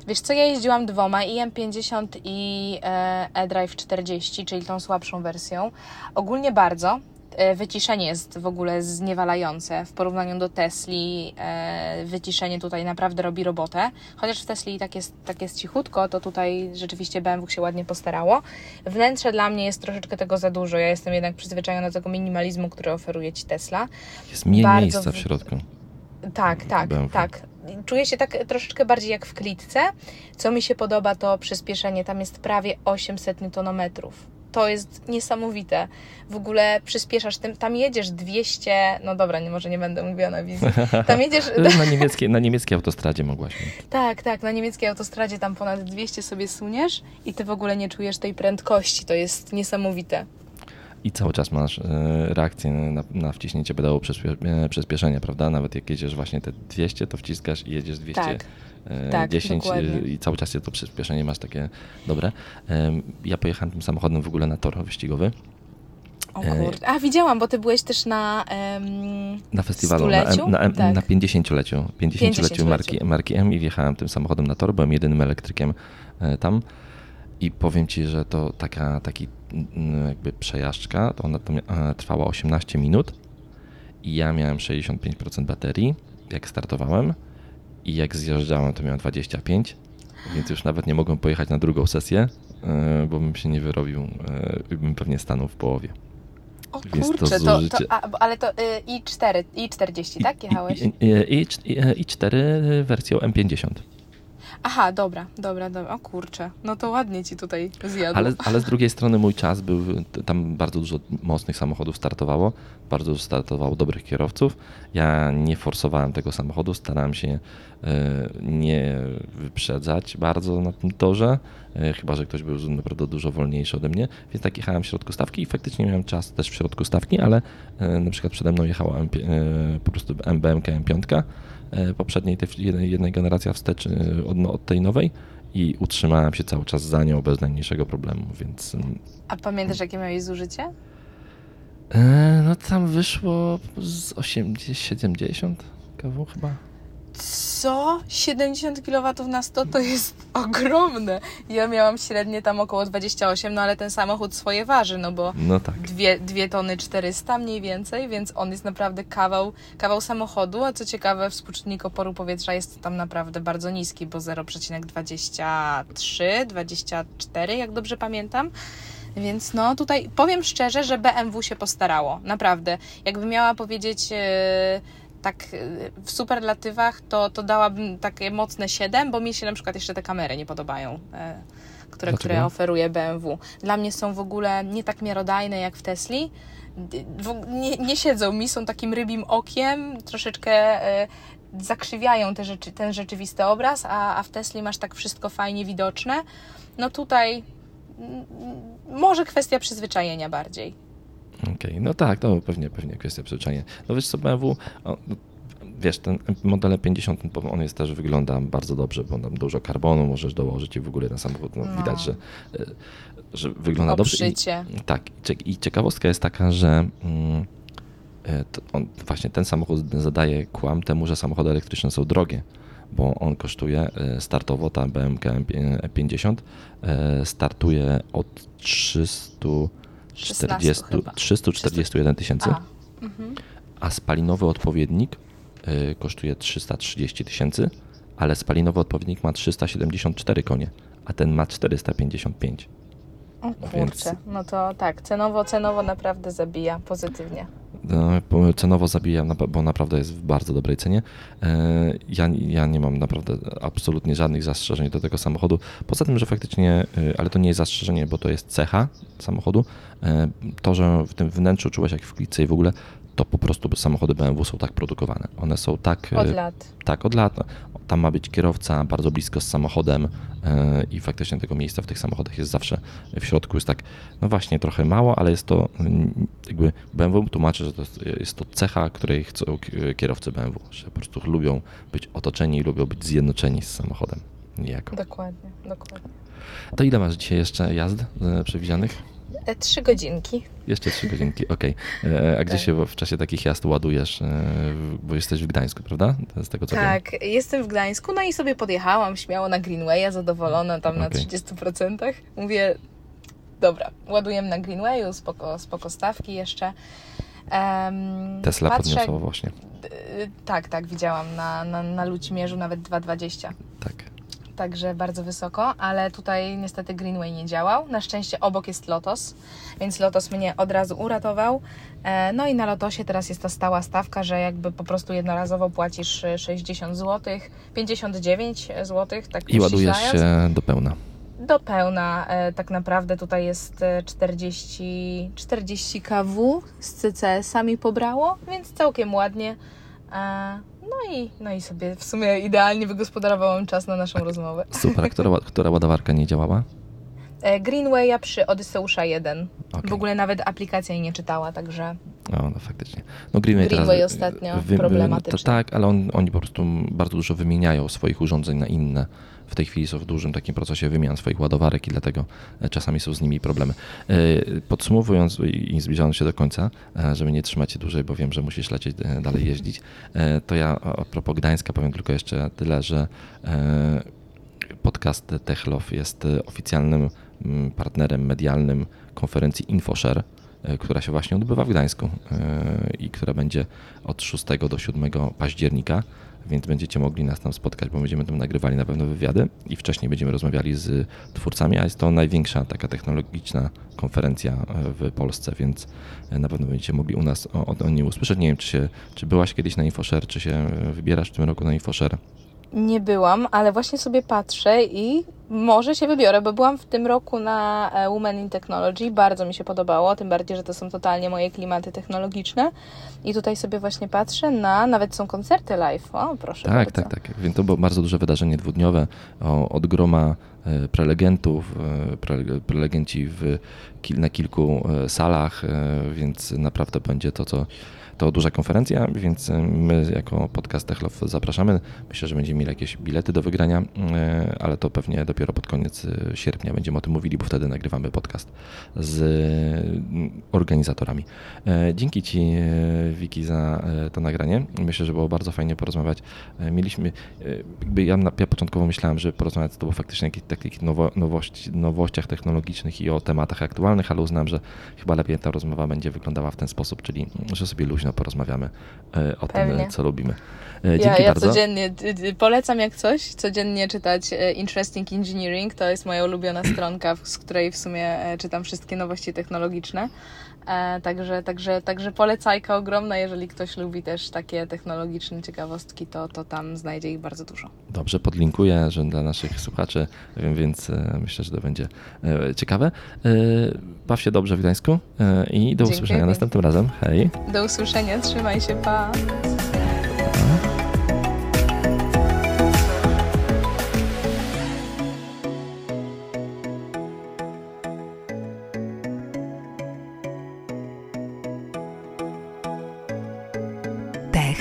Wiesz co, ja jeździłam dwoma, i M50 i e, eDrive 40, czyli tą słabszą wersją. Ogólnie bardzo. E, Wyciszenie jest w ogóle zniewalające w porównaniu do Tesli. E, wyciszenie tutaj naprawdę robi robotę. Chociaż w Tesli tak jest, tak jest cichutko, to tutaj rzeczywiście BMW się ładnie postarało. Wnętrze dla mnie jest troszeczkę tego za dużo. Ja jestem jednak przyzwyczajona do tego minimalizmu, który oferuje Ci Tesla. Jest mniej Bardzo miejsca w w- środku. Tak, tak, BMW. tak. Czuję się tak troszeczkę bardziej jak w klitce. Co mi się podoba, to przyspieszenie. Tam jest prawie 800 Nm. to jest niesamowite. W ogóle przyspieszasz tym, tam jedziesz 200, no dobra, nie, może nie będę mówiła na wizji. Tam jedziesz, Na niemieckiej, na niemieckiej autostradzie mogłaś. tak, tak, na niemieckiej autostradzie tam ponad 200 sobie suniesz i ty w ogóle nie czujesz tej prędkości, to jest niesamowite. I cały czas masz e, reakcję na, na wciśnięcie pedału e, przyspieszenia, prawda? Nawet jak jedziesz właśnie te 200, to wciskasz i jedziesz 200. Tak. e, Tak, 10 dokładnie. i cały czas to przyspieszenie masz takie dobre. Ja pojechałem tym samochodem w ogóle na tor wyścigowy. O kurde. A widziałam, bo ty byłeś też na. em, Na festiwalu, na, Stuleciu? Na, Tak. na 50-leciu, 50-leciu 50-leciu. marki, marki M i wjechałem tym samochodem na tor, byłem jedynym elektrykiem tam i powiem Ci, że to taka taki jakby przejażdżka, to ona e, trwała 18 minut i ja miałem 65% baterii, jak startowałem i jak zjeżdżałem, to miałem 25, więc już nawet nie mogłem pojechać na drugą sesję, e, bo bym się nie wyrobił, e, bym pewnie stanął w połowie. O Więc kurczę, to, to, a, ale to y, i4, i40, tak? Jechałeś? I, i, i, i, i 4 wersją M50. Aha, dobra, dobra, dobra. O kurczę, no to ładnie ci tutaj zjadło. Ale, ale z drugiej strony mój czas był, tam bardzo dużo mocnych samochodów startowało, bardzo dużo startowało dobrych kierowców. Ja nie forsowałem tego samochodu, starałem się e, nie wyprzedzać bardzo na tym torze, e, chyba że ktoś był naprawdę dużo wolniejszy ode mnie, więc tak jechałem w środku stawki i faktycznie miałem czas też w środku stawki, ale e, na przykład przede mną jechała po prostu BMK M5, e, poprzedniej tej jednej, jednej generacja wstecz e, od, no, od tej nowej i utrzymałem się cały czas za nią bez najmniejszego problemu, więc mm, A pamiętasz, jakie miałeś zużycie? e, no tam wyszło z 80, 70 kW chyba. Co? 70 kW na 100 to jest ogromne. Ja miałam średnie tam około 28, no ale ten samochód swoje waży, no bo No tak. dwie, dwie tony 400 mniej więcej, więc on jest naprawdę kawał, kawał samochodu, a co ciekawe współczynnik oporu powietrza jest tam naprawdę bardzo niski, bo 0,23, 24, jak dobrze pamiętam. Więc no tutaj powiem szczerze, że BMW się postarało, naprawdę. Jakbym miała powiedzieć e, tak e, w superlatywach, to, to dałabym takie mocne 7, bo mi się na przykład jeszcze te kamery nie podobają. E, które, Dlaczego? które oferuje BMW. Dla mnie są w ogóle nie tak miarodajne jak w Tesli. Nie, nie siedzą mi, są takim rybim okiem, troszeczkę e, zakrzywiają te rzeczy, ten rzeczywisty obraz, a, a w Tesli masz tak wszystko fajnie widoczne. No tutaj może kwestia przyzwyczajenia bardziej. Okej, no tak, to pewnie, pewnie kwestia przyzwyczajenia. No wiesz co, BMW, o, no, wiesz, ten model 50, on jest też wygląda bardzo dobrze, bo tam dużo karbonu możesz dołożyć i w ogóle ten samochód, no, No. widać, że, e, że wygląda dobrze. I, Obszycie. tak, i cie- i ciekawostka jest taka, że mm, e, on, właśnie ten samochód zadaje kłam temu, że samochody elektryczne są drogie, bo on kosztuje e, startowo, ta BMK E50 e, startuje od 340, 16 chyba. 341 tysięcy, A, mhm. a spalinowy odpowiednik e, kosztuje 330 tysięcy, ale spalinowy odpowiednik ma 374 konie, a ten ma 455. O kurczę, Więc- no to tak, cenowo, cenowo naprawdę zabija pozytywnie. No, cenowo zabija, bo naprawdę jest w bardzo dobrej cenie. E, Ja, ja nie mam naprawdę absolutnie żadnych zastrzeżeń do tego samochodu. Poza tym, że faktycznie, e, ale to nie jest zastrzeżenie, bo to jest cecha samochodu. E, To, że w tym wnętrzu czułeś jak w klitce i w ogóle, to po prostu samochody BMW są tak produkowane. One są tak. e, Od lat. Tak, od lat. Tam ma być kierowca bardzo blisko z samochodem e, i faktycznie tego miejsca w tych samochodach jest zawsze w środku. Jest tak, no właśnie, trochę mało, ale jest to jakby BMW tłumaczy, że to jest, to cecha, której chcą kierowcy BMW, że po prostu lubią być otoczeni i lubią być zjednoczeni z samochodem. Niejako. Dokładnie, dokładnie. To ile masz dzisiaj jeszcze jazd e, przewidzianych? E, Trzy godzinki. Jeszcze trzy godzinki, okej. E, A gdzie Tak. się w czasie takich jazd ładujesz? E, Bo jesteś w Gdańsku, prawda? Z tego co wiem. Tak, jestem w Gdańsku, no i sobie podjechałam śmiało na Greenwaya, zadowolona tam na Okej. 30%. Mówię, dobra, ładujemy na Greenwayu, spoko, spoko stawki jeszcze. Em, Tesla patrzę- podniosła właśnie. Tak, tak, widziałam na, na, na Lucimierzu nawet 2,20. Tak. Także bardzo wysoko, ale tutaj niestety Greenway nie działał. Na szczęście obok jest Lotos, więc Lotos mnie od razu uratował. E, No i na Lotosie teraz jest ta stała stawka, że jakby po prostu jednorazowo płacisz e, 60 zł, 59 zł, tak I ładujesz się do pełna. do pełna. E, tak naprawdę tutaj jest e, 40, 40 kW z CCS-ami pobrało, więc całkiem ładnie. No i, no i sobie w sumie idealnie wygospodarowałam czas na naszą rozmowę. Super, która, która ładowarka nie działała? E, Greenwaya przy Odysseusza 1. Okej. W ogóle nawet aplikacja jej nie czytała, także O, no faktycznie. No Greenway, Greenway teraz, ostatnio wy- problematyczny. To tak, ale on, oni po prostu bardzo dużo wymieniają swoich urządzeń na inne. W tej chwili są w dużym takim procesie wymian swoich ładowarek i dlatego e, czasami są z nimi problemy. E, Podsumowując i zbliżając się do końca, żeby nie trzymać się dłużej, bo wiem, że musisz lecieć dalej jeździć, to ja a propos Gdańska powiem tylko jeszcze tyle, że podcast Techlow jest oficjalnym partnerem medialnym konferencji InfoShare, e, która się właśnie odbywa w Gdańsku e, i która będzie od 6 do 7 października, więc będziecie mogli nas tam spotkać, bo będziemy tam nagrywali na pewno wywiady i wcześniej będziemy rozmawiali z twórcami, a jest to największa taka technologiczna konferencja e, w Polsce, więc na pewno będziecie mogli u nas o, o niej usłyszeć. Nie wiem, czy, się, czy byłaś kiedyś na InfoShare, czy się wybierasz w tym roku na InfoShare? Nie byłam, ale właśnie sobie patrzę i może się wybiorę, bo byłam w tym roku na e, Women in Technology, bardzo mi się podobało, tym bardziej, że to są totalnie moje klimaty technologiczne i tutaj sobie właśnie patrzę na, nawet są koncerty live, o proszę Tak, bardzo. tak, tak. Więc to było bardzo duże wydarzenie dwudniowe o, od groma e, prelegentów, e, prele- prelegenci w, na kilku salach, więc naprawdę będzie to, co to duża konferencja, więc e, my jako podcast Techlow zapraszamy. Myślę, że będziemy mieli jakieś bilety do wygrania, e, ale to pewnie dopiero pod koniec e, sierpnia będziemy o tym mówili, bo wtedy nagrywamy podcast z e, organizatorami. Dzięki Ci, Wiki, za to nagranie. Myślę, że było bardzo fajnie porozmawiać. Mieliśmy, jakby ja, na, ja początkowo myślałem, że porozmawiać z Tobą faktycznie o takich nowo, nowości, nowościach technologicznych i o tematach aktualnych, ale uznałem, że chyba lepiej ta rozmowa będzie wyglądała w ten sposób, czyli że sobie luźno porozmawiamy e, o Pewnie. tym, co lubimy. E, Dzięki Ja, ja bardzo. codziennie polecam jak coś, codziennie czytać e, Interesting Engineering. To jest moja ulubiona stronka, z której w sumie e, czytam wszystkie nowości technologiczne. E, także, także, także polecajka ogromna, jeżeli ktoś lubi też takie technologiczne ciekawostki, to, to tam znajdzie ich bardzo dużo. Dobrze, podlinkuję, że dla naszych słuchaczy, wiem, więc e, myślę, że to będzie e, ciekawe. E, Baw się dobrze w Gdańsku e, i do Dziękuję usłyszenia następnym razem. Hej. Do usłyszenia, trzymaj się, pa!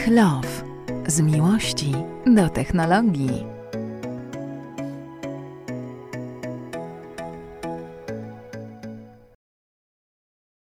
Tech Love. Z miłości do technologii.